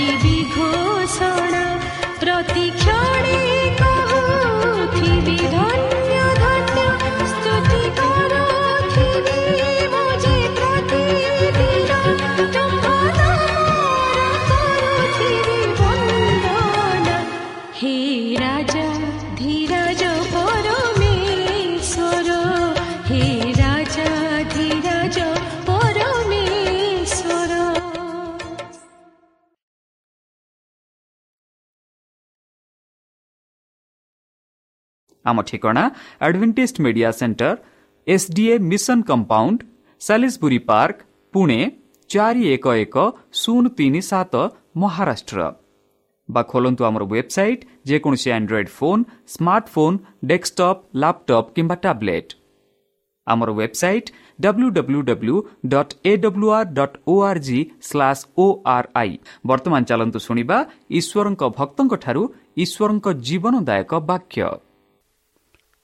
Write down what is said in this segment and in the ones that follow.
କରିବି ଘୋଷଣା ପ୍ରତିକ୍ଷଣେ ଆମ ଠିକଣା Adventist media centre SDA mission compound Salisbury Park Pune ଚାରି ଏକ ଏକ ଶୂନ ତିନି ସାତ ମହାରାଷ୍ଟ୍ର ବା ଖୋଲନ୍ତୁ ଆମର ୱେବସାଇଟ୍ ଯେକୌଣସି Android phone smartphone desktop laptop କିମ୍ବା ଟ୍ୟାବ୍ଲେଟ୍ ଆମର website W W W dot A W R dot O R G slash O R I ବର୍ତ୍ତମାନ ଚାଲନ୍ତୁ ଶୁଣିବା ଈଶ୍ୱରଙ୍କ ଭକ୍ତଙ୍କଠାରୁ ଈଶ୍ୱରଙ୍କ ଜୀବନଦାୟକ ବାକ୍ୟ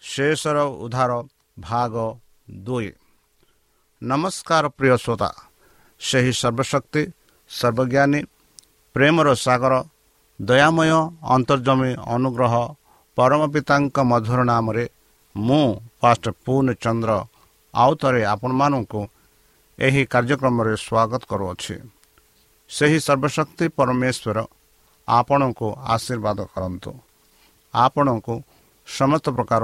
ଶେଷର ଉଦ୍ଧାର ଭାଗ ଦୁଇ ନମସ୍କାର ପ୍ରିୟ ଶ୍ରୋତା ସେହି ସର୍ବଶକ୍ତି ସର୍ବଜ୍ଞାନୀ ପ୍ରେମର ସାଗର ଦୟାମୟ ଅନ୍ତର୍ଜମୀ ଅନୁଗ୍ରହ ପରମ ପିତାଙ୍କ ମଧୁର ନାମରେ ମୁଁ ପାଷ୍ଟ ପୂର୍ଣ୍ଣ ଚନ୍ଦ୍ର ଆଉ ଥରେ ଆପଣମାନଙ୍କୁ ଏହି କାର୍ଯ୍ୟକ୍ରମରେ ସ୍ୱାଗତ କରୁଅଛି। ସେହି ସର୍ବଶକ୍ତି ପରମେଶ୍ୱର ଆପଣଙ୍କୁ ଆଶୀର୍ବାଦ କରନ୍ତୁ। ଆପଣଙ୍କୁ ସମସ୍ତ ପ୍ରକାର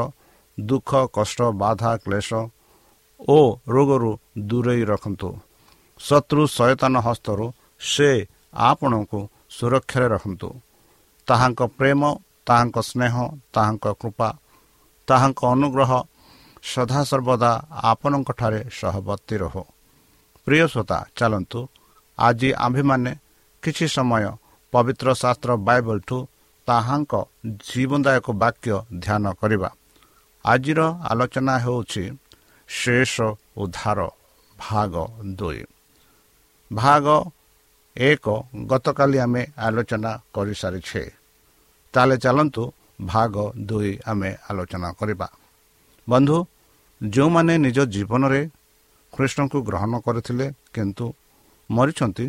ଦୁଃଖ କଷ୍ଟ ବାଧା କ୍ଲେଶ ଓ ରୋଗରୁ ଦୂରେଇ ରଖନ୍ତୁ। ଶତ୍ରୁ ସଚେତନ ହସ୍ତରୁ ସେ ଆପଣଙ୍କୁ ସୁରକ୍ଷାରେ ରଖନ୍ତୁ। ତାହାଙ୍କ ପ୍ରେମ ତାହାଙ୍କ ସ୍ନେହ ତାହାଙ୍କ କୃପା ତାହାଙ୍କ ଅନୁଗ୍ରହ ସଦାସର୍ବଦା ଆପଣଙ୍କଠାରେ ସହବର୍ତ୍ତୀ ରହୁ। ପ୍ରିୟ ଶ୍ରୋତା ଚାଲନ୍ତୁ। ଆଜି ଆମ୍ଭେମାନେ କିଛି ସମୟ ପବିତ୍ର ଶାସ୍ତ୍ର ବାଇବଲଠୁ ତାହାଙ୍କ ଜୀବନଦାୟକ ବାକ୍ୟ ଧ୍ୟାନ କରିବା। ଆଜିର ଆଲୋଚନା ହେଉଛି ଶେଷ ଉଦ୍ଧାର ଭାଗ ଦୁଇ। ଭାଗ ଏକ ଗତକାଲି ଆମେ ଆଲୋଚନା କରିସାରିଛେ। ତାହେଲେ ଚାଲନ୍ତୁ ଭାଗ ଦୁଇ ଆମେ ଆଲୋଚନା କରିବା। ବନ୍ଧୁ ଯେଉଁମାନେ ନିଜ ଜୀବନରେ କୃଷ୍ଣଙ୍କୁ ଗ୍ରହଣ କରିଥିଲେ କିନ୍ତୁ ମରିଛନ୍ତି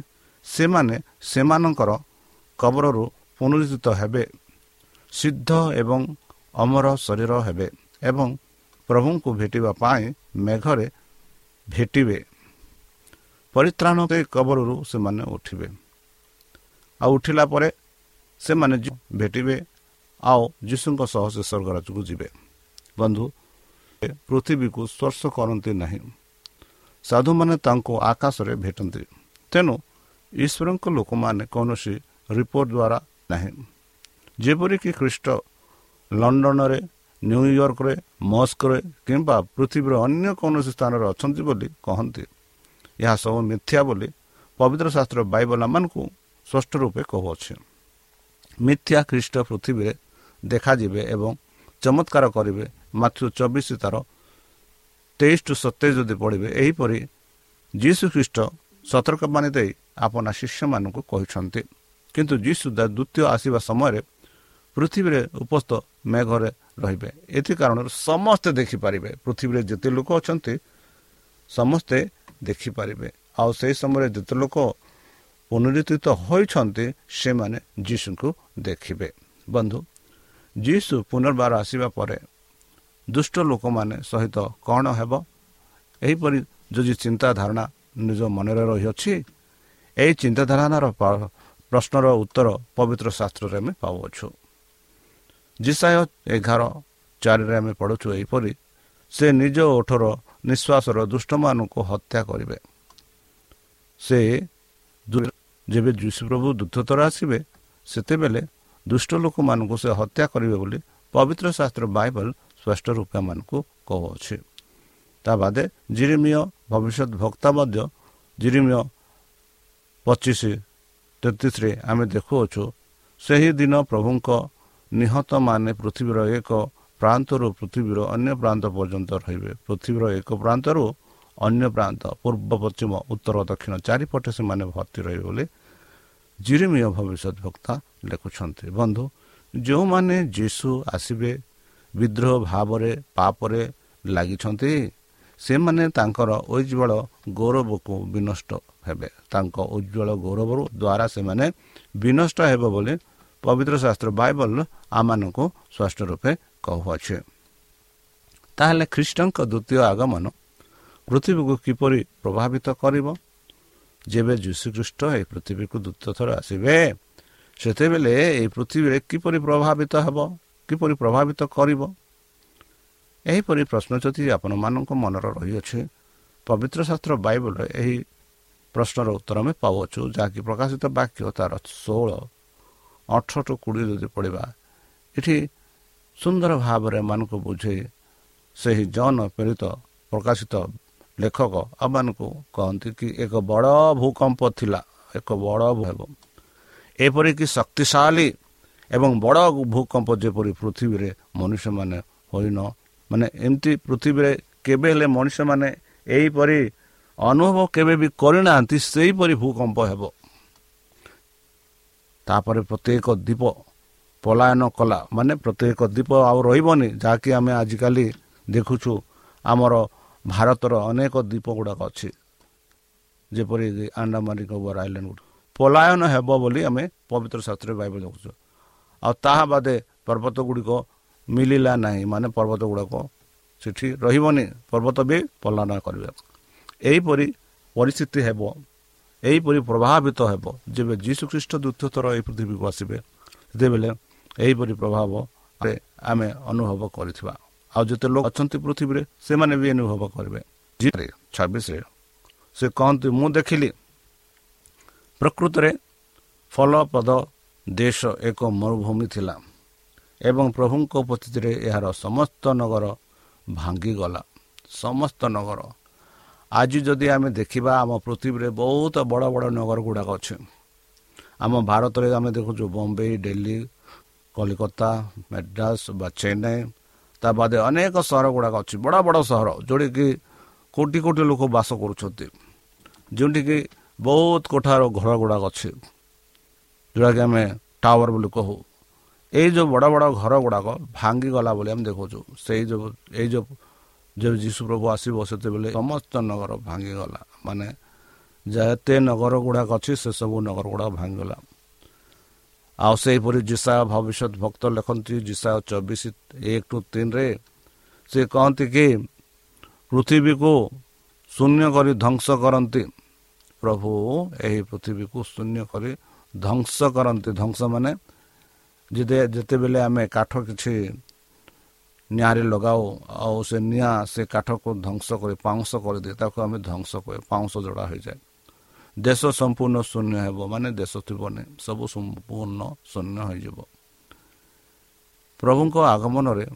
ସେମାନେ ସେମାନଙ୍କର କବରରୁ ପୁନରୁଦ୍ଧିତ ହେବେ ସିଦ୍ଧ ଏବଂ ଅମର ଶରୀର ହେବେ। ଏବଂ ପ୍ରଭୁଙ୍କୁ ଭେଟିବା ପାଇଁ ମେଘରେ ଭେଟିବେ। ପରିତ୍ରାଣ କବରରୁ ସେମାନେ ଉଠିବେ। ଆଉ ଉଠିଲା ପରେ ସେମାନେ ଭେଟିବେ ଆଉ ଯୀଶୁଙ୍କ ସହ ସେ ସ୍ୱର୍ଗରାଜକୁ ଯିବେ। ବନ୍ଧୁ ପୃଥିବୀକୁ ସ୍ପର୍ଶ କରନ୍ତି ନାହିଁ। ସାଧୁମାନେ ତାଙ୍କୁ ଆକାଶରେ ଭେଟନ୍ତି। ତେଣୁ ଈଶ୍ୱରଙ୍କ ଲୋକମାନେ କୌଣସି ରିପୋର୍ଟ ଦ୍ୱାରା ନାହିଁ। ଯେପରିକି ଖ୍ରୀଷ୍ଟ ଲଣ୍ଡନରେ ନ୍ୟୁୟର୍କରେ ମସ୍କରେ କିମ୍ବା ପୃଥିବୀର ଅନ୍ୟ କୌଣସି ସ୍ଥାନରେ ଅଛନ୍ତି ବୋଲି କହନ୍ତି। ଏହା ସବୁ ମିଥ୍ୟା ବୋଲି ପବିତ୍ର ଶାସ୍ତ୍ର ବାଇବଲ ଆମମାନଙ୍କୁ ସ୍ପଷ୍ଟ ରୂପେ କହୁଅଛି। ମିଥ୍ୟା ଖ୍ରୀଷ୍ଟ ପୃଥିବୀରେ ଦେଖାଯିବେ ଏବଂ ଚମତ୍କାର କରିବେ। ମାତ୍ର ଚବିଶ ତାର ତେଇଶ ଟୁ ସତେଇଶ ଯଦି ପଢ଼ିବେ ଏହିପରି ଯୀଶୁ ଖ୍ରୀଷ୍ଟ ସତର୍କବାଣୀ ଦେଇ ଆପଣା ଶିଷ୍ୟମାନଙ୍କୁ କହିଛନ୍ତି। କିନ୍ତୁ ଯୀଶୁ ଦ୍ୱିତୀୟ ଆସିବା ସମୟରେ ପୃଥିବୀରେ ଉପସ୍ଥ ମେଘରେ ରହିବେ। ଏଥି କାରଣରୁ ସମସ୍ତେ ଦେଖିପାରିବେ ପୃଥିବୀରେ ଯେତେ ଲୋକ ଅଛନ୍ତି ସମସ୍ତେ ଦେଖିପାରିବେ। ଆଉ ସେହି ସମୟରେ ଯେତେ ଲୋକ ପୁନରୁଦ୍ଧିତ ହୋଇଛନ୍ତି ସେମାନେ ଯୀଶୁଙ୍କୁ ଦେଖିବେ। ବନ୍ଧୁ ଯୀଶୁ ପୁନର୍ବାର ଆସିବା ପରେ ଦୁଷ୍ଟ ଲୋକମାନେ ସହିତ କ'ଣ ହେବ? ଏହିପରି ଯଦି ଚିନ୍ତାଧାରଣା ନିଜ ମନରେ ରହିଅଛି ଏହି ଚିନ୍ତାଧାରଣାର ପ୍ରଶ୍ନର ଉତ୍ତର ପବିତ୍ର ଶାସ୍ତ୍ରରେ ଆମେ ପାଉଅଛୁ। ଜିସାୟ ଏଗାର ଚାରିରେ ଆମେ ପଢ଼ୁଛୁ ଏହିପରି ସେ ନିଜ ଓଠର ନିଶ୍ୱାସର ଦୁଷ୍ଟମାନଙ୍କୁ ହତ୍ୟା କରିବେ। ସେ ଯେବେ ଯୀଶୁପ୍ରଭୁ ଦ୍ୱିତୀୟଥର ଆସିବେ ସେତେବେଳେ ଦୁଷ୍ଟ ଲୋକମାନଙ୍କୁ ସେ ହତ୍ୟା କରିବେ ବୋଲି ପବିତ୍ର ଶାସ୍ତ୍ର ବାଇବଲ ସ୍ପଷ୍ଟ ରୂପେ ମାନଙ୍କୁ କହୁଅଛି। ତା ବାଦେ ଜିରିମିୟ ଭବିଷ୍ୟତ ଭକ୍ତା ମଧ୍ୟ ଜିରିମିୟ ପଚିଶ ତେତିଶରେ ଆମେ ଦେଖୁଅଛୁ ସେହି ଦିନ ପ୍ରଭୁଙ୍କ ନିହତମାନେ ପୃଥିବୀର ଏକ ପ୍ରାନ୍ତରୁ ପୃଥିବୀର ଅନ୍ୟ ପ୍ରାନ୍ତ ପର୍ଯ୍ୟନ୍ତ ରହିବେ। ପୃଥିବୀର ଏକ ପ୍ରାନ୍ତରୁ ଅନ୍ୟ ପ୍ରାନ୍ତ ପୂର୍ବ ପଶ୍ଚିମ ଉତ୍ତର ଦକ୍ଷିଣ ଚାରିପଟେ ସେମାନେ ଭର୍ତ୍ତି ରହିବେ ବୋଲି ଜିରିମିୟ ଭବିଷ୍ୟତ ବକ୍ତା ଲେଖୁଛନ୍ତି। ବନ୍ଧୁ ଯେଉଁମାନେ ଯୀଶୁ ଆସିବେ ବିଦ୍ରୋହ ଭାବରେ ପାପରେ ଲାଗିଛନ୍ତି ସେମାନେ ତାଙ୍କର ଐଜ୍ୱଳ ଗୌରବକୁ ବିନଷ୍ଟ ହେବେ। ତାଙ୍କ ଉଜ୍ଜଳ ଗୌରବରୁ ଦ୍ୱାରା ସେମାନେ ବିନଷ୍ଟ ହେବ ବୋଲି ପବିତ୍ର ଶାସ୍ତ୍ର ବାଇବଲ ଆମମାନଙ୍କୁ ସ୍ପଷ୍ଟ ରୂପେ କହୁଅଛି ତାହେଲେ ଖ୍ରୀଷ୍ଟଙ୍କ ଦ୍ୱିତୀୟ ଆଗମନ ପୃଥିବୀକୁ କିପରି ପ୍ରଭାବିତ କରିବ ଯେବେ ଯୀଶୁଖ୍ରୀଷ୍ଟ ଏହି ପୃଥିବୀକୁ ଦ୍ୱିତୀୟ ଥର ଆସିବେ ସେତେବେଳେ ଏହି ପୃଥିବୀରେ କିପରି ପ୍ରଭାବିତ ହେବ କିପରି ପ୍ରଭାବିତ କରିବ ଏହିପରି ପ୍ରଶ୍ନ ଯଦି ଆପଣମାନଙ୍କ ମନର ରହିଅଛି ପବିତ୍ର ଶାସ୍ତ୍ର ବାଇବଲରେ ଏହି ପ୍ରଶ୍ନର ଉତ୍ତର ଆମେ ପାଉଅଛୁ ଯାହାକି ପ୍ରକାଶିତ ବାକ୍ୟ ତାର ଷୋହଳ ଅଠର ଟୁ କୋଡ଼ିଏ ଯଦି ପଡ଼ିବା ଏଠି ସୁନ୍ଦର ଭାବରେ ଏମାନଙ୍କୁ ବୁଝେଇ ସେହି ଜନ ପ୍ରେରିତ ପ୍ରକାଶିତ ଲେଖକ ଆମମାନଙ୍କୁ କହନ୍ତି କି ଏକ ବଡ଼ ଭୂକମ୍ପ ଥିଲା ଏକ ବଡ଼ ହେବ ଏପରିକି ଶକ୍ତିଶାଳୀ ଏବଂ ବଡ଼ ଭୂକମ୍ପ ଯେପରି ପୃଥିବୀରେ ମନୁଷ୍ୟମାନେ ହୋଇନ ମାନେ ଏମିତି ପୃଥିବୀରେ କେବେ ହେଲେ ମଣିଷମାନେ ଏହିପରି ଅନୁଭବ କେବେ ବି କରିନାହାନ୍ତି ସେହିପରି ଭୂକମ୍ପ ହେବ। ତାପରେ ପ୍ରତ୍ୟେକ ଦ୍ୱୀପ ପଳାୟନ କଲା। ମାନେ ପ୍ରତ୍ୟେକ ଦ୍ୱୀପ ଆଉ ରହିବନି ଯାହାକି ଆମେ ଆଜିକାଲି ଦେଖୁଛୁ ଆମର ଭାରତର ଅନେକ ଦ୍ୱୀପ ଗୁଡ଼ାକ ଅଛି ଯେପରିକି ଆଣ୍ଡାମାନ ନିକୋବର ଆଇଲ୍ୟାଣ୍ଡ ଗୁଡ଼ିକ ପଳାୟନ ହେବ ବୋଲି ଆମେ ପବିତ୍ର ଶାସ୍ତ୍ରରେ ବାଇବଲ ଦେଖୁଛୁ। ଆଉ ତାହା ବାଦେ ପର୍ବତ ଗୁଡ଼ିକ ମିଳିଲା ନାହିଁ। ମାନେ ପର୍ବତ ଗୁଡ଼ାକ ସେଠି ରହିବନି। ପର୍ବତ ବି ପଲାୟନ କରିବେ। ଏହିପରି ପରିସ୍ଥିତି ହେବ। ଏହିପରି ପ୍ରଭାବିତ ହେବ। ଯେବେ ଯୀଶୁ ଖ୍ରୀଷ୍ଟ ଦ୍ୱିତୀୟ ଥର ଏହି ପୃଥିବୀକୁ ଆସିବେ ସେତେବେଳେ ଏହିପରି ପ୍ରଭାବ ଆମେ ଅନୁଭବ କରିଥିବା। ଆଉ ଯେତେ ଲୋକ ଅଛନ୍ତି ପୃଥିବୀରେ ସେମାନେ ବି ଅନୁଭବ କରିବେ। ଛବିଶରେ ସେ କହନ୍ତି ମୁଁ ଦେଖିଲି ପ୍ରକୃତରେ ଫଳପ୍ରଦ ଦେଶ ଏକ ମରୁଭୂମି ଥିଲା ଏବଂ ପ୍ରଭୁଙ୍କ ଉପସ୍ଥିତିରେ ଏହାର ସମସ୍ତ ନଗର ଭାଙ୍ଗିଗଲା। ସମସ୍ତ ନଗର ଆଜି ଯଦି ଆମେ ଦେଖିବା ଆମ ପୃଥିବୀରେ ବହୁତ ବଡ଼ ବଡ଼ ନଗର ଗୁଡ଼ାକ ଅଛି। ଆମ ଭାରତରେ ଆମେ ଦେଖୁଛୁ ବମ୍ବେ ଦିଲ୍ଲୀ କଲିକତା ମେଡ୍ରାସ ବା ଚେନ୍ନାଇ ତା ବାଦେ ଅନେକ ସହର ଗୁଡ଼ାକ ଅଛି। ବଡ଼ ବଡ଼ ସହର ଯେଉଁଠିକି କୋଟି କୋଟି ଲୋକ ବାସ କରୁଛନ୍ତି। ଯେଉଁଠିକି ବହୁତ କୋଠାର ଘର ଗୁଡ଼ାକ ଅଛି। ଯେଉଁଟାକି ଆମେ ଟାୱାର ବୋଲି କହୁ। ଏଇ ଯେଉଁ ବଡ଼ ବଡ଼ ଘର ଗୁଡ଼ାକ ଭାଙ୍ଗିଗଲା ବୋଲି ଆମେ ଦେଖୁଛୁ। ସେଇ ଯେଉଁ ଏଇ ଯେଉଁ ଯେବେ ଯୀଶୁ ପ୍ରଭୁ ଆସିବ ସେତେବେଳେ ସମସ୍ତ ନଗର ଭାଙ୍ଗିଗଲା। ମାନେ ଯେତେ ନଗର ଗୁଡ଼ାକ ଅଛି ସେସବୁ ନଗର ଗୁଡ଼ାକ ଭାଙ୍ଗିଗଲା। ଆଉ ସେହିପରି ଜିସା ଭବିଷ୍ୟତ ଭକ୍ତ ଲେଖନ୍ତି ଜିସା ଚବିଶ ଏକ ଟୁ ତିନିରେ ସେ କହନ୍ତି କି ପୃଥିବୀକୁ ଶୂନ୍ୟ କରି ଧ୍ୱଂସ କରନ୍ତି। ପ୍ରଭୁ ଏହି ପୃଥିବୀକୁ ଶୂନ୍ୟ କରି ଧ୍ୱଂସ କରନ୍ତି। ଧ୍ୱଂସ ମାନେ ଯେତେ ଯେତେବେଳେ ଆମେ କାଠ କିଛି ନିଆଁରେ ଲଗାଉ ଆଉ ସେ ନିଆଁ ସେ କାଠକୁ ଧ୍ୱଂସ କରି ପାଉଁଶ କରିଦିଏ ତାକୁ ଆମେ ଧ୍ୱଂସ କରେ ପାଉଁଶ ଜଡ଼ା ହୋଇଯାଏ। ଦେଶ ସମ୍ପୂର୍ଣ୍ଣ ଶୂନ୍ୟ ହେବ ମାନେ ଦେଶ ଥିବନି ସବୁ ସମ୍ପୂର୍ଣ୍ଣ ଶୂନ୍ୟ ହୋଇଯିବ। ପ୍ରଭୁଙ୍କ ଆଗମନରେ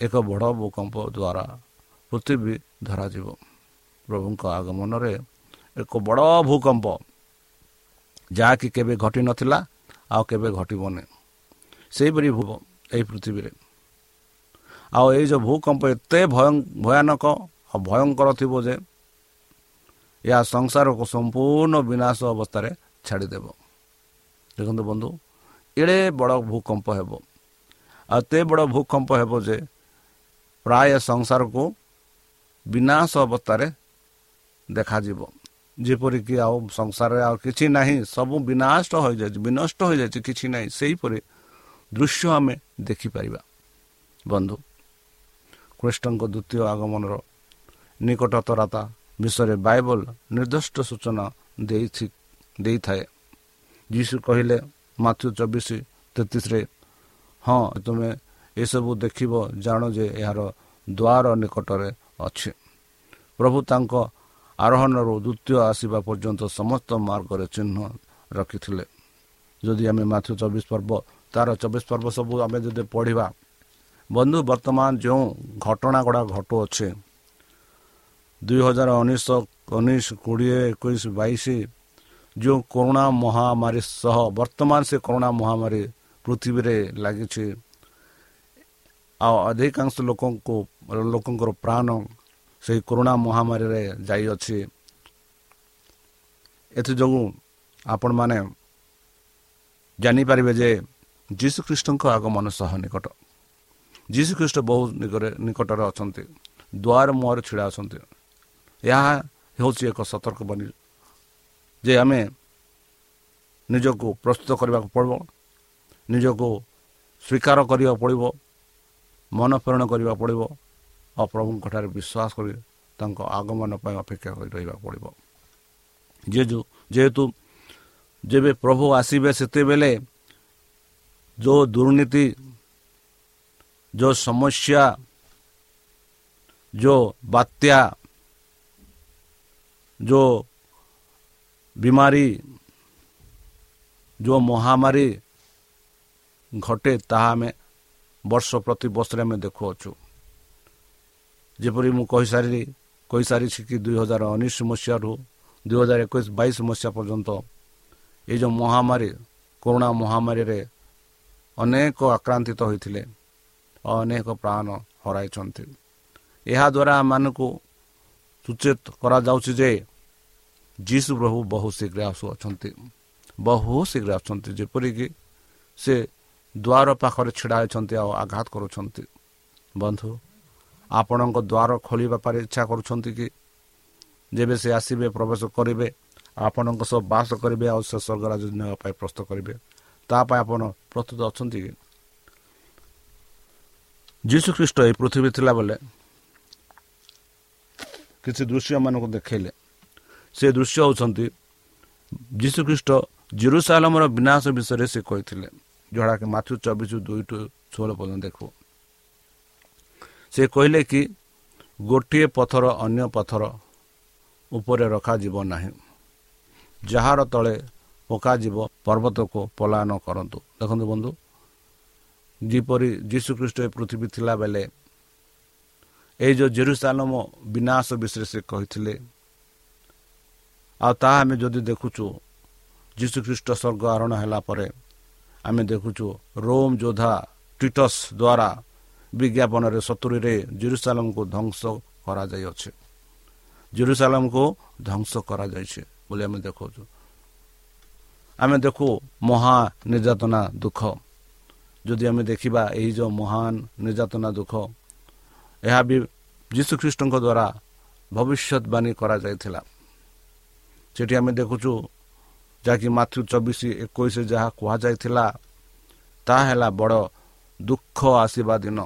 ଏକ ବଡ଼ ଭୂକମ୍ପ ଦ୍ୱାରା ପୃଥିବୀ ଧରାଯିବ। ପ୍ରଭୁଙ୍କ ଆଗମନରେ ଏକ ବଡ଼ ଭୂକମ୍ପ ଯାହାକି କେବେ ଘଟିନଥିଲା ଆଉ କେବେ ଘଟିବନି। ସେହିପରି ଭୂ ଏହି ପୃଥିବୀରେ। ଆଉ ଏଇ ଯେଉଁ ଭୂକମ୍ପ ଏତେ ଭୟାନକ ଭୟଙ୍କର ଥିବ ଯେ ଏହା ସଂସାରକୁ ସମ୍ପୂର୍ଣ୍ଣ ବିନାଶ ଅବସ୍ଥାରେ ଛାଡ଼ିଦେବ। ଦେଖନ୍ତୁ ବନ୍ଧୁ ଏଡ଼େ ବଡ଼ ଭୂକମ୍ପ ହେବ। ଆଉ ଏତେ ବଡ଼ ଭୂକମ୍ପ ହେବ ଯେ ପ୍ରାୟ ସଂସାରକୁ ବିନାଶ ଅବସ୍ଥାରେ ଦେଖାଯିବ। ଯେପରିକି ଆଉ ସଂସାରରେ ଆଉ କିଛି ନାହିଁ ସବୁ ବିନାଶ ହୋଇଯାଇଛି ବିନଷ୍ଟ ହୋଇଯାଇଛି କିଛି ନାହିଁ ସେହିପରି ଦୃଶ୍ୟ ଆମେ ଦେଖିପାରିବା। ବନ୍ଧୁ କୃଷ୍ଣଙ୍କ ଦ୍ୱିତୀୟ ଆଗମନର ନିକଟତରତା ବିଷୟରେ ବାଇବଲ ନିର୍ଦ୍ଦିଷ୍ଟ ସୂଚନା ଦେଇ ଦେଇଥାଏ ଯୀଶୁ କହିଲେ ମାତୃ ଚବିଶ ତେତିଶରେ ହଁ ତୁମେ ଏସବୁ ଦେଖିବ ଜାଣ ଯେ ଏହାର ଦ୍ୱାର ନିକଟରେ ଅଛି। ପ୍ରଭୁ ତାଙ୍କ ଆରୋହଣରୁ ଦ୍ୱିତୀୟ ଆସିବା ପର୍ଯ୍ୟନ୍ତ ସମସ୍ତ ମାର୍ଗରେ ଚିହ୍ନ ରଖିଥିଲେ। ଯଦି ଆମେ ମାତୃ ଚବିଶ ପର୍ବ ତାର ଚବିଶ ପର୍ବ ସବୁ ଆମେ ଯଦି ପଢ଼ିବା ବନ୍ଧୁ ବର୍ତ୍ତମାନ ଯେଉଁ ଘଟଣା ଗୁଡ଼ା ଘଟୁଅଛି ଦୁଇ ହଜାର ଉଣେଇଶ ଉଣେଇଶ କୋଡ଼ିଏ ଏକୋଇଶ ବାଇଶ ଯେଉଁ କରୋନା ମହାମାରୀ ସହ ବର୍ତ୍ତମାନ ସେ କରୋନା ମହାମାରୀ ପୃଥିବୀରେ ଲାଗିଛି ଆଉ ଅଧିକାଂଶ ଲୋକଙ୍କୁ ଲୋକଙ୍କର ପ୍ରାଣ ସେହି କରୋନା ମହାମାରୀରେ ଯାଇଅଛି। ଏଥିଯୋଗୁଁ ଆପଣମାନେ ଜାଣିପାରିବେ ଯେ ଯୀଶୁଖ୍ରୀଷ୍ଟଙ୍କ ଆଗମନ ସହ ନିକଟ। ଯୀଶୁଖ୍ରୀଷ୍ଟ ବହୁତ ନିକଟରେ ଅଛନ୍ତି ଦ୍ୱାର ମୁହଁରେ ଛିଡ଼ା ଅଛନ୍ତି ଏହା ହେଉଛି ଏକ ସତର୍କ ବନି ଯେ ଆମେ ନିଜକୁ ପ୍ରସ୍ତୁତ କରିବାକୁ ପଡ଼ିବ ନିଜକୁ ସ୍ୱୀକାର କରିବାକୁ ପଡ଼ିବ ମନ ପ୍ରେରଣ କରିବାକୁ ପଡ଼ିବ ଆଉ ପ୍ରଭୁଙ୍କଠାରେ ବିଶ୍ୱାସ କରି ତାଙ୍କ ଆଗମନ ପାଇଁ ଅପେକ୍ଷା କରି ରହିବାକୁ ପଡ଼ିବ ଯେହେତୁ ଯେହେତୁ ଯେବେ ପ୍ରଭୁ ଆସିବେ ସେତେବେଳେ ଯେଉଁ ଦୁର୍ନୀତି ଯେଉଁ ସମସ୍ୟା ଯେଉଁ ବାତ୍ୟା ଯେଉଁ ବିମାରୀ ଯେଉଁ ମହାମାରୀ ଘଟେ ତାହା ଆମେ ବର୍ଷ ପ୍ରତି ବର୍ଷରେ ଆମେ ଦେଖୁଅଛୁ ଯେପରି ମୁଁ କହିସାରିଲି କହିସାରିଛି କି ଦୁଇ ହଜାର ଉଣେଇଶ ମସିହାରୁ ଦୁଇ ହଜାର ଏକୋଇଶ ବାଇଶ ମସିହା ପର୍ଯ୍ୟନ୍ତ ଏଇ ଯେଉଁ ମହାମାରୀ କରୋନା ମହାମାରୀରେ ଅନେକ ଆକ୍ରାନ୍ତିତ ହୋଇଥିଲେ ଅନେକ ପ୍ରାଣ ହରାଇଛନ୍ତି। ଏହାଦ୍ୱାରା ଆମମାନଙ୍କୁ ସୂଚେତ କରାଯାଉଛି ଯେ ଯୀଶୁ ପ୍ରଭୁ ବହୁ ଶୀଘ୍ର ଆସୁଅଛନ୍ତି। ବହୁ ଶୀଘ୍ର ଆସୁଛନ୍ତି ଯେପରିକି ସେ ଦ୍ୱାର ପାଖରେ ଛିଡ଼ା ହୋଇଛନ୍ତି ଆଉ ଆଘାତ କରୁଛନ୍ତି। ବନ୍ଧୁ ଆପଣଙ୍କ ଦ୍ୱାର ଖୋଲିବା ପାଇଁ ଇଚ୍ଛା କରୁଛନ୍ତି କି? ଯେବେ ସେ ଆସିବେ ପ୍ରବେଶ କରିବେ ଆପଣଙ୍କ ସହ ବାସ କରିବେ ଆଉ ସେ ସ୍ୱର୍ଗରାଜ ନେବା ପାଇଁ ପ୍ରସ୍ତୁତ କରିବେ ତା ପାଇଁ ଆପଣ ପ୍ରସ୍ତୁତ ଅଛନ୍ତି କି? ଯୀଶୁ ଖ୍ରୀଷ୍ଟ ଏହି ପୃଥିବୀ ଥିଲାବେଳେ କିଛି ଦୃଶ୍ୟମାନଙ୍କୁ ଦେଖାଇଲେ ସେ ଦୃଶ୍ୟ ହେଉଛନ୍ତି ଯୀଶୁଖ୍ରୀଷ୍ଟ ଜିରୁସାଲମର ବିନାଶ ବିଷୟରେ ସେ କହିଥିଲେ ଯେଉଁଟାକି ମାଥୁ ଚବିଶ ଦୁଇ ଟୁ ଷୋହଳ ପର୍ଯ୍ୟନ୍ତ ଦେଖୁ ସେ କହିଲେ କି ଗୋଟିଏ ପଥର ଅନ୍ୟ ପଥର ଉପରେ ରଖାଯିବ ନାହିଁ ଯାହାର ତଳେ ପକାଯିବ ପର୍ବତକୁ ପଳାୟନ କରନ୍ତୁ ଦେଖନ୍ତୁ ବନ୍ଧୁ ଯେପରି ଯୀଶୁଖ୍ରୀଷ୍ଟ ଏ ପୃଥିବୀ ଥିଲାବେଳେ ଏଇ ଯେଉଁ ଜେରୁସାଲମ ବିନାଶ ବିଷୟରେ ସେ କହିଥିଲେ ଆଉ ତାହା ଆମେ ଯଦି ଦେଖୁଛୁ ଯୀଶୁଖ୍ରୀଷ୍ଟ ସ୍ୱର୍ଗ ଆରୋହଣ ହେଲା ପରେ ଆମେ ଦେଖୁଛୁ ରୋମ୍ ଯୋଦ୍ଧା ଟିଟସ୍ ଦ୍ୱାରା ବିଜ୍ଞାପନରେ ସତୁରିରେ ଜେରୁସାଲମକୁ ଧ୍ୱଂସ କରାଯାଇଅଛି। ଜେରୁସାଲମକୁ ଧ୍ୱଂସ କରାଯାଇଛି ବୋଲି ଆମେ ଦେଖାଉଛୁ ଆମେ ଦେଖୁ ମହା ନିର୍ଯାତନା ଦୁଃଖ। ଯଦି ଆମେ ଦେଖିବା ଏହି ଯେଉଁ ମହାନ ନିର୍ଯାତନା ଦୁଃଖ ଏହା ବି ଯୀଶୁଖ୍ରୀଷ୍ଟଙ୍କ ଦ୍ୱାରା ଭବିଷ୍ୟତବାଣୀ କରାଯାଇଥିଲା ସେଠି ଆମେ ଦେଖୁଛୁ ଯାହାକି ମାତୃ ଚବିଶ ଏକୋଇଶ ଯାହା କୁହାଯାଇଥିଲା ତାହା ହେଲା ବଡ଼ ଦୁଃଖ ଆସିବା ଦିନ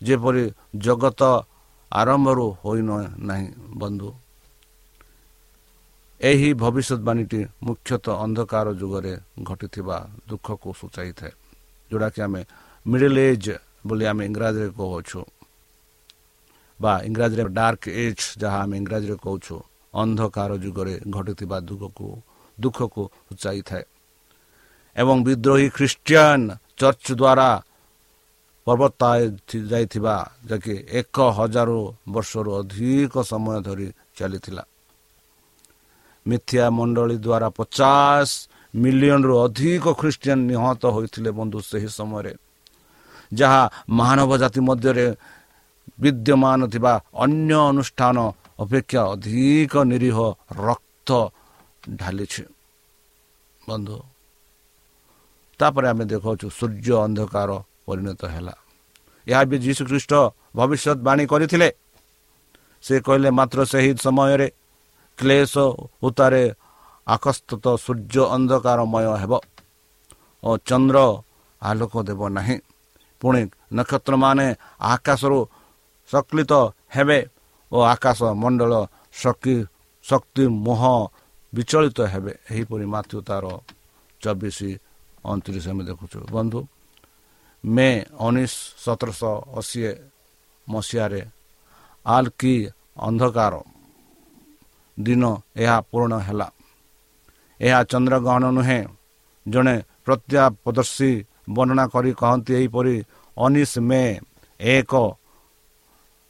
ଯେପରି ଜଗତ ଆରମ୍ଭରୁ ହୋଇ ନାହିଁ ବନ୍ଧୁ ଏହି ଭବିଷ୍ୟତବାଣୀଟି ମୁଖ୍ୟତଃ ଅନ୍ଧକାର ଯୁଗରେ ଘଟିଥିବା ଦୁଃଖକୁ ସୂଚାଇଥାଏ ଯେଉଁଟାକି ଆମେ ମିଡିଲ୍ ଏଜ୍ ବୋଲି ଆମେ ଇଂରାଜୀରେ କହୁଅଛୁ ବା ଇଂରାଜୀରେ ଡାର୍କ ଏଜ୍ ଯାହା ଆମେ ଇଂରାଜୀରେ କହୁଛୁ ଅନ୍ଧକାର ଯୁଗରେ ଘଟିଥିବା ଦୁଃଖକୁ ଦୁଃଖକୁ ସୂଚାଇଥାଏ ଏବଂ ବିଦ୍ରୋହୀ ଖ୍ରୀଷ୍ଟିଆନ ଚର୍ଚ୍ଚ ଦ୍ୱାରା ପର୍ବତ ଯାଇଥିବା ଯାହାକି ଏକ ହଜାର ବର୍ଷରୁ ଅଧିକ ସମୟ ଧରି ଚାଲିଥିଲା। ମିଥ୍ୟା ମଣ୍ଡଳୀ ଦ୍ୱାରା ପଚାଶ ମିଲିୟନରୁ ଅଧିକ ଖ୍ରୀଷ୍ଟିଆନ ନିହତ ହୋଇଥିଲେ ବନ୍ଧୁ ସେହି ସମୟରେ। ଯାହା ମାନବ ଜାତି ମଧ୍ୟରେ ବିଦ୍ୟମାନ ଥିବା ଅନ୍ୟ ଅନୁଷ୍ଠାନ ଅପେକ୍ଷା ଅଧିକ ନିରୀହ ରକ୍ତ ଢାଲିଛି। ବନ୍ଧୁ ତାପରେ ଆମେ ଦେଖାଉଛୁ ସୂର୍ଯ୍ୟ ଅନ୍ଧକାର ପରିଣତ ହେଲା। ଏହା ବି ଯୀଶୁ ଖ୍ରୀଷ୍ଟ ଭବିଷ୍ୟତବାଣୀ କରିଥିଲେ। ସେ କହିଲେ ମାତ୍ର ସେହି ସମୟରେ କ୍ଲେଶ ଉତ୍ତାରେ ଆକସ୍ତତ ସୂର୍ଯ୍ୟ ଅନ୍ଧକାରମୟ ହେବ ଓ ଚନ୍ଦ୍ର ଆଲୋକ ଦେବ ନାହିଁ। ପୁଣି ନକ୍ଷତ୍ରମାନେ ଆକାଶରୁ ସକ୍ଳିତ ହେବେ ଓ ଆକାଶ ମଣ୍ଡଳ ଶକ୍ତି ଶକ୍ତି ମୁହ ବିଚଳିତ ହେବେ। ଏହିପରି ମାତୃ ତାର ଚବିଶ ଅଣତିରିଶ ଆମେ ଦେଖୁଛୁ। ବନ୍ଧୁ ମେ ଉଣେଇଶ ସତରଶହ ଅଶୀ ମସିହାରେ ଆଲ୍ କି ଅନ୍ଧକାର ଦିନ ଏହା ପୂରଣ ହେଲା। ଏହା ଚନ୍ଦ୍ରଗ୍ରହଣ ନୁହେଁ। ଜଣେ ପ୍ରତ୍ୟାପଦର୍ଶୀ ବର୍ଣ୍ଣନା କରି କହନ୍ତି ଏହିପରି ଉଣେଇଶ ମେ ଏକ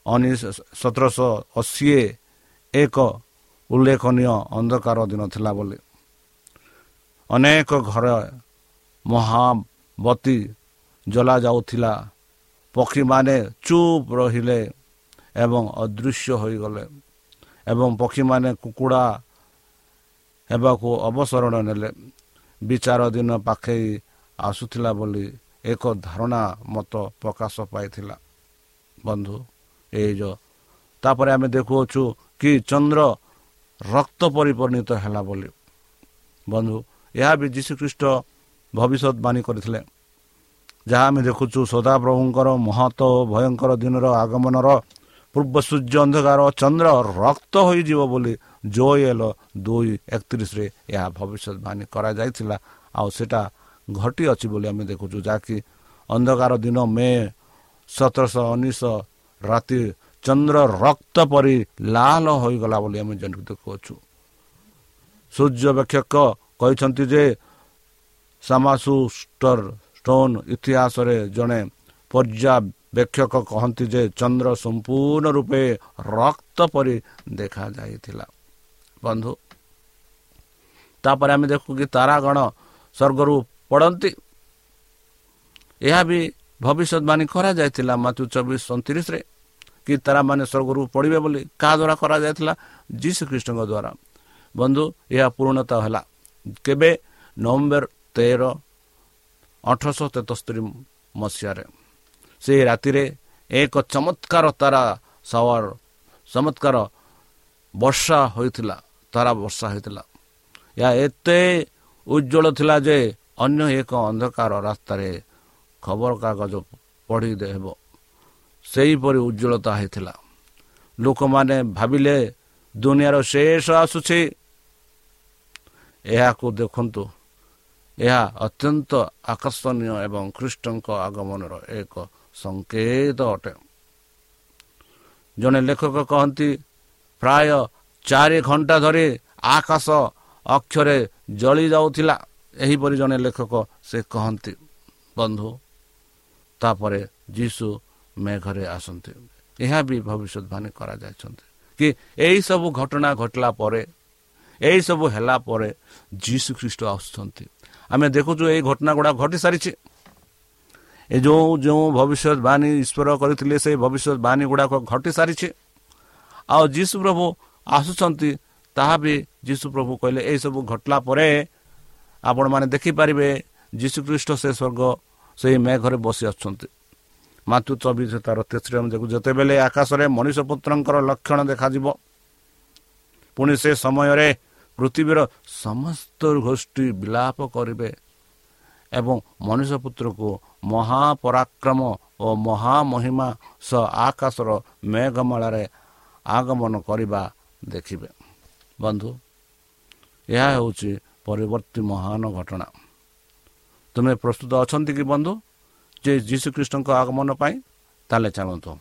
ଉଣେଇଶ ସତରଶହ ଅଶୀ ଏକ ଉଲ୍ଲେଖନୀୟ ଅନ୍ଧକାର ଦିନ ଥିଲା ବୋଲି। ଅନେକ ଘର ମହାବତୀ ଜଲା ଯାଉଥିଲା। ପକ୍ଷୀମାନେ ଚୁପ୍ ରହିଲେ ଏବଂ ଅଦୃଶ୍ୟ ହୋଇଗଲେ ଏବଂ ପକ୍ଷୀମାନେ କୁକୁଡ଼ା ହେବାକୁ ଅବସରଣ ନେଲେ। ବିଚାର ଦିନ ପାଖେଇ ଆସୁଥିଲା ବୋଲି ଏକ ଧାରଣା ମତ ପ୍ରକାଶ ପାଇଥିଲା। ବନ୍ଧୁ ଏଇ ଯେଉଁ ତାପରେ ଆମେ ଦେଖୁଅଛୁ କି ଚନ୍ଦ୍ର ରକ୍ତ ପରିପରିଣତ ହେଲା ବୋଲି। ବନ୍ଧୁ ଏହା ବି ଯୀଶୁଖ୍ରୀଷ୍ଟ ଭବିଷ୍ୟତବାଣୀ କରିଥିଲେ। ଯାହା ଆମେ ଦେଖୁଛୁ ସଦାପ୍ରଭୁଙ୍କର ମହତ ଓ ଭୟଙ୍କର ଦିନର ଆଗମନର ପୂର୍ବ ସୂର୍ଯ୍ୟ ଅନ୍ଧକାର ଚନ୍ଦ୍ର ରକ୍ତ ହୋଇଯିବ ବୋଲି ଜୋଏଲ ଦୁଇ ଏକତିରିଶରେ ଏହା ଭବିଷ୍ୟତବାଣୀ କରାଯାଇଥିଲା। ଆଉ ସେଇଟା ଘଟିଅଛି ବୋଲି ଆମେ ଦେଖୁଛୁ ଯାହାକି ଅନ୍ଧକାର ଦିନ ମେ ସତରଶହ ଉଣେଇଶ ରାତି ଚନ୍ଦ୍ର ରକ୍ତ ପରି ଲାଲ ହୋଇଗଲା ବୋଲି ଆମେ ଦେଖୁଅଛୁ ସୂର୍ଯ୍ୟବେକ୍ଷକ କହିଛନ୍ତି ଯେ ସାମାସୁ ଷ୍ଟୋନ ଇତିହାସରେ ଜଣେ ପର୍ଯ୍ୟବେକ୍ଷକ କହନ୍ତି ଯେ ଚନ୍ଦ୍ର ସମ୍ପୂର୍ଣ୍ଣ ରୂପେ ରକ୍ତ ପରି ଦେଖାଯାଇଥିଲା ବନ୍ଧୁ ତାପରେ ଆମେ ଦେଖୁ କି ତାରାଗଣ ସ୍ୱର୍ଗରୁ ପଡ଼ନ୍ତି। ଏହା ବି ଭବିଷ୍ୟତବାଣୀ କରାଯାଇଥିଲା ମାତୃ ଚବିଶ ଅଣତିରିଶରେ କି ତାରାମାନେ ସ୍ୱର୍ଗରୁ ପଡ଼ିବେ ବୋଲି କାହା ଦ୍ୱାରା କରାଯାଇଥିଲା? ଯୀଶୁ ଖ୍ରୀଷ୍ଟଙ୍କ ଦ୍ୱାରା। ବନ୍ଧୁ ଏହା ପୂର୍ଣ୍ଣତା ହେଲା। କେବେ? ନଭେମ୍ବର ତେର ଅଠରଶହ ତେସ୍ତରୀ ମସିହାରେ। ସେହି ରାତିରେ ଏକ ଚମତ୍କାର ତାରା ସାୱାର ଚମତ୍କାର ବର୍ଷା ହୋଇଥିଲା ତାରା ବର୍ଷା ହୋଇଥିଲା ଏହା ଏତେ ଉଜ୍ଜଳ ଥିଲା ଯେ ଅନ୍ୟ ଏକ ଅନ୍ଧକାର ରାସ୍ତାରେ ଖବରକାଗଜ ପଢ଼ି ହେବ ସେହିପରି ଉଜ୍ଜଳତା ହୋଇଥିଲା ଲୋକମାନେ ଭାବିଲେ ଦୁନିଆର ଶେଷ ଆସୁଛି ଏହାକୁ ଦେଖନ୍ତୁ ଏହା ଅତ୍ୟନ୍ତ ଆକର୍ଷଣୀୟ ଏବଂ ଖ୍ରୀଷ୍ଟଙ୍କ ଆଗମନର ଏକ ସଂକେତ ଅଟେ। ଜଣେ ଲେଖକ କହନ୍ତି ପ୍ରାୟ ଚାରି ଘଣ୍ଟା ଧରି ଆକାଶ ଅକ୍ଷରେ ଜଳି ଯାଉଥିଲା। ଏହିପରି ଜଣେ ଲେଖକ ସେ କହନ୍ତି ବନ୍ଧୁ ତାପରେ ଯୀଶୁ ମେଘରେ ଆସନ୍ତି। ଏହା ବି ଭବିଷ୍ୟତବାଣୀ କରାଯାଇଛନ୍ତି କି ଏହିସବୁ ଘଟଣା ଘଟିଲା ପରେ ଏହିସବୁ ହେଲା ପରେ ଯୀଶୁ ଖ୍ରୀଷ୍ଟ ଆସୁଛନ୍ତି। ଆମେ ଦେଖୁଛୁ ଏଇ ଘଟଣା ଗୁଡ଼ାକ ଘଟି ସାରିଛି। ଏ ଯେଉଁ ଯେଉଁ ଭବିଷ୍ୟତବାଣୀ ଈଶ୍ୱର କରିଥିଲେ ସେଇ ଭବିଷ୍ୟତବାଣୀ ଗୁଡ଼ାକ ଘଟି ସାରିଛି। ଆଉ ଯୀଶୁ ପ୍ରଭୁ ଆସୁଛନ୍ତି ତାହା ବି ଯୀଶୁ ପ୍ରଭୁ କହିଲେ ଏହିସବୁ ଘଟିଲା ପରେ ଆପଣମାନେ ଦେଖିପାରିବେ ଯୀଶୁଖ୍ରୀଷ୍ଟ ସେ ସ୍ୱର୍ଗ ସେହି ମେଘରେ ବସି ଆସୁଛନ୍ତି। ମାତୃ ଚବିଶ ତାର ଆମେ ଦେଖୁ ଯେତେବେଳେ ଆକାଶରେ ମଣିଷ ପୁତ୍ରଙ୍କର ଲକ୍ଷଣ ଦେଖାଯିବ ପୁଣି ସେ ସମୟରେ ପୃଥିବୀର ସମସ୍ତ ଗୋଷ୍ଠୀ ବିଳାପ କରିବେ। ଏବଂ ମଣିଷ ପୁତ୍ରକୁ ମହାପରାକ୍ରମ ଓ ମହାମହିମା ସହ ଆକାଶର ମେଘମାଳାରେ ଆଗମନ କରିବା ଦେଖିବେ। ବନ୍ଧୁ ଏହା ହେଉଛି ପରିବର୍ତ୍ତୀ ମହାନ ଘଟଣା। ତୁମେ ପ୍ରସ୍ତୁତ ଅଛନ୍ତି କି ବନ୍ଧୁ? ଯେ ଯୀଶୁଖ୍ରୀଷ୍ଟଙ୍କ ଆଗମନ ପାଇଁ ତାହେଲେ ଚାଲନ୍ତୁ।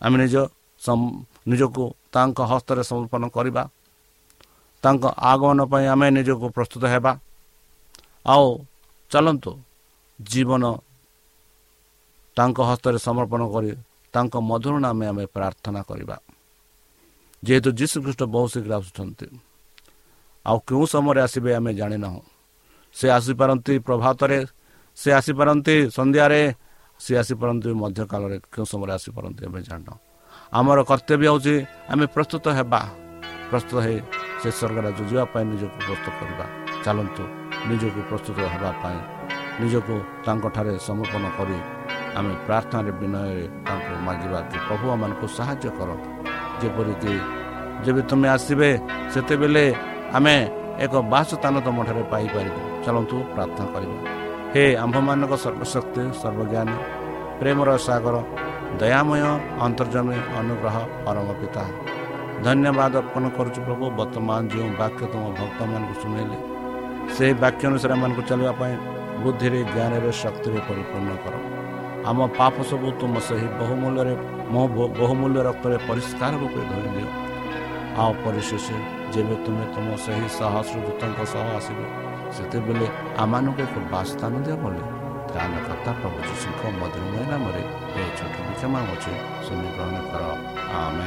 ଆମେ ନିଜ ନିଜକୁ ତାଙ୍କ ହସ୍ତରେ ସମର୍ପଣ କରିବା। ତାଙ୍କ ଆଗମନ ପାଇଁ ଆମେ ନିଜକୁ ପ୍ରସ୍ତୁତ ହେବା। ଆଉ ଚାଲନ୍ତୁ। ଜୀବନ ତାଙ୍କ ହସ୍ତରେ ସମର୍ପଣ କରି ତାଙ୍କ ମଧୁର ନାମେ ଆମେ ପ୍ରାର୍ଥନା କରିବା। ଯେହେତୁ ଯୀଶୁଖ୍ରୀଷ୍ଟ ବହୁ ଶୀଘ୍ର ଆସୁଛନ୍ତି। ଆଉ କେଉଁ ସମୟରେ ଆସିବେ ଆମେ ଜାଣିନାହୁଁ। ସେ ଆସିପାରନ୍ତି ପ୍ରଭାତରେ ସେ ଆସିପାରନ୍ତି ସନ୍ଧ୍ୟାରେ ସେ ଆସିପାରନ୍ତି ମଧ୍ୟକାଳରେ କେଉଁ ସମୟରେ ଆସିପାରନ୍ତି ଆମେ ଜାଣିନାହୁଁ। ଆମର କର୍ତ୍ତବ୍ୟ ହେଉଛି ଆମେ ପ୍ରସ୍ତୁତ ହେବା। ପ୍ରସ୍ତୁତ ହେଇ ସେ ସ୍ୱର୍ଗ ରାଜ୍ୟ ଯିବା ପାଇଁ ନିଜକୁ ପ୍ରସ୍ତୁତ କରିବା। ଚାଲନ୍ତୁ ନିଜକୁ ପ୍ରସ୍ତୁତ ହେବା ପାଇଁ ନିଜକୁ ତାଙ୍କଠାରେ ସମର୍ପଣ କରି ଆମେ ପ୍ରାର୍ଥନାରେ ବିନୟରେ ତାଙ୍କୁ ମାଗିବା କି ପ୍ରଭୁ ଆମମାନଙ୍କୁ ସାହାଯ୍ୟ କର ଯେପରିକି ଯେବେ ତୁମେ ଆସିବେ ସେତେବେଳେ ଆମେ ଏକ ବାସସ୍ଥାନ ତୁମଠାରେ ପାଇପାରିବୁ। ଚାଲନ୍ତୁ ପ୍ରାର୍ଥନା କରିବା। ହେ ଆମ୍ଭମାନଙ୍କ ସର୍ବଶକ୍ତି ସର୍ବଜ୍ଞାନୀ ପ୍ରେମର ସାଗର ଦୟାମୟ ଅନ୍ତର୍ଜମୀ ଅନୁଗ୍ରହ ପରମ ପିତା ଧନ୍ୟବାଦ ଅର୍ପଣ କରୁଛୁ ପ୍ରଭୁ। ବର୍ତ୍ତମାନ ଯେଉଁ ବାକ୍ୟ ତୁମ ଭକ୍ତମାନଙ୍କୁ ଶୁଣେଇଲେ ସେହି ବାକ୍ୟ ଅନୁସାରେ ଏମାନଙ୍କୁ ଚାଲିବା ପାଇଁ ବୁଦ୍ଧିରେ ଜ୍ଞାନରେ ଶକ୍ତିରେ ପରିପୂର୍ଣ୍ଣ କର। ଆମ ପାପ ସବୁ ତୁମ ସେହି ବହୁମୂଲ୍ୟରେ ମୋ ବହୁମୂଲ୍ୟ ରକ୍ତରେ ପରିଷ୍କାର ରୂପେ ଧରି ଦିଅ। ଆଉ ପରିଶେଷ ଯେବେ ତୁମେ ତୁମ ସେହି ସହସ୍ର ଦୂତଙ୍କ ସହ ଆସିବ ସେତେବେଳେ ଆମମାନଙ୍କୁ ଏକ ବାସ୍ଥାନ ଦିଅ ବୋଲି ତ୍ରାଣକର୍ତ୍ତା ପ୍ରଭୁ ଯୀଶୁଙ୍କ ମଧୁରମୟ ନାମରେ ଏ ଛୋଟ କ୍ଷମା ଅଛି ଗ୍ରହଣ କର। ଆମେ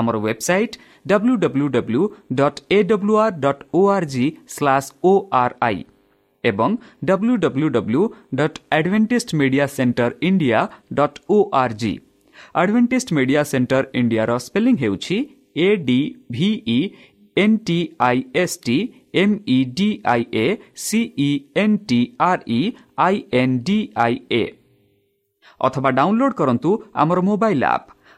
ଆମର website W W W dot A W R dot O R G slash O R I ଏବଂ W W W dot Adventist media centre India dot O R G Adventist media centre ଇଣ୍ଡିଆର spelling ହେଉଛି A D V E N T I S T M E D I A C E N T R E I N D I A ଅଥବା download କରନ୍ତୁ ଆମର mobile app